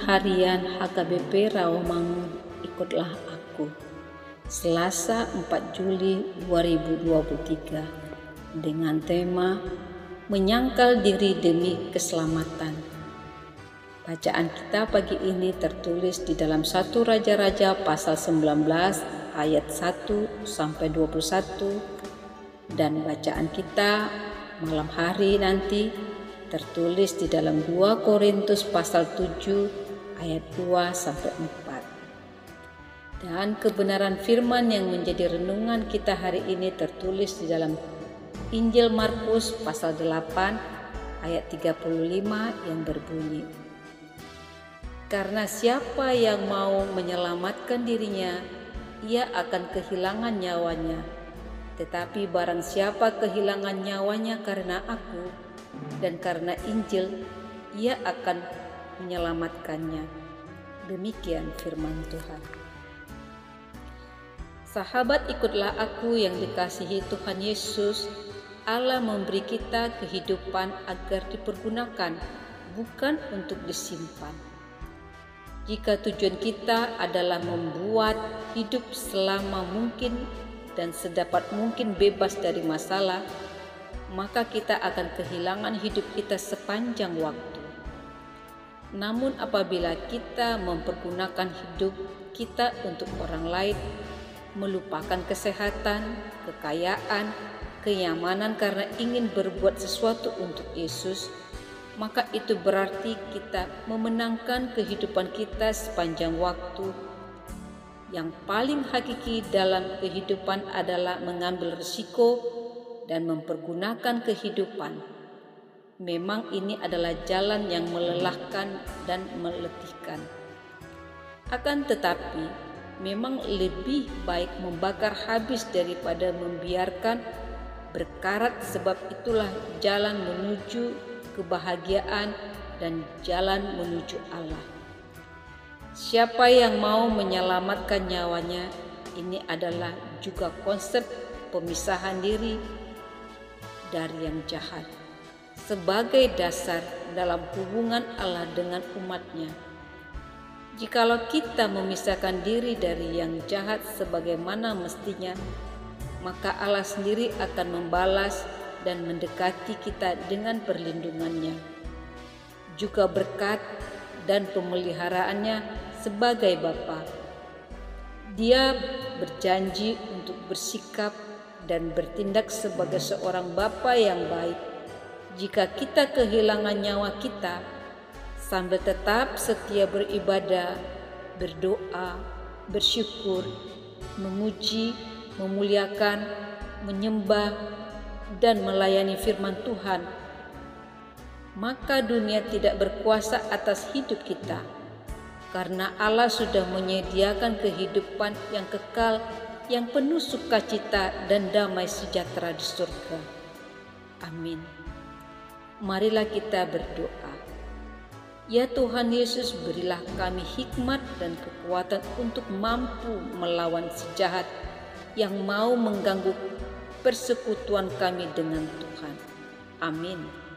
Harian HKBP Rawamangun Ikutlah Aku. Selasa 4 Juli 2023 dengan tema Menyangkal diri demi keselamatan. Bacaan kita pagi ini tertulis di dalam satu Raja-Raja pasal 19 ayat 1 sampai 21 dan bacaan kita malam hari nanti tertulis di dalam 2 Korintus pasal 7 ayat 2 sampai 4. Dan kebenaran firman yang menjadi renungan kita hari ini tertulis di dalam Injil Markus pasal 8 ayat 35 yang berbunyi Karena siapa yang mau menyelamatkan dirinya ia akan kehilangan nyawanya tetapi barang siapa kehilangan nyawanya karena aku dan karena Injil ia akan menyelamatkannya. Demikian firman Tuhan. Sahabat ikutlah aku yang dikasihi Tuhan Yesus. Allah memberi kita kehidupan agar dipergunakan, bukan untuk disimpan. Jika tujuan kita adalah membuat hidup selama mungkin dan sedapat mungkin bebas dari masalah, maka kita akan kehilangan hidup kita sepanjang waktu. Namun, apabila kita mempergunakan hidup kita untuk orang lain, melupakan kesehatan, kekayaan, kenyamanan karena ingin berbuat sesuatu untuk Yesus, maka itu berarti kita memenangkan kehidupan kita sepanjang waktu. Yang paling hakiki dalam kehidupan adalah mengambil risiko dan mempergunakan kehidupan. Memang ini adalah jalan yang melelahkan dan meletihkan. Akan tetapi, memang lebih baik membakar habis daripada membiarkan berkarat sebab itulah jalan menuju kebahagiaan dan jalan menuju Allah. Siapa yang mau menyelamatkan nyawanya, ini adalah juga konsep pemisahan diri dari yang jahat sebagai dasar dalam hubungan Allah dengan umatnya. Jikalau kita memisahkan diri dari yang jahat sebagaimana mestinya, maka Allah sendiri akan membalas dan mendekati kita dengan perlindungannya. Juga berkat dan pemeliharaannya sebagai Bapa. Dia berjanji untuk bersikap dan bertindak sebagai seorang bapa yang baik. Jika kita kehilangan nyawa kita, sambil tetap setia beribadah, berdoa, bersyukur, memuji, memuliakan, menyembah, dan melayani firman Tuhan, maka dunia tidak berkuasa atas hidup kita, karena Allah sudah menyediakan kehidupan yang kekal yang penuh sukacita dan damai sejahtera di surga. Amin. Marilah kita berdoa. Ya Tuhan Yesus, berilah kami hikmat dan kekuatan untuk mampu melawan sejahat yang mau mengganggu persekutuan kami dengan Tuhan. Amin.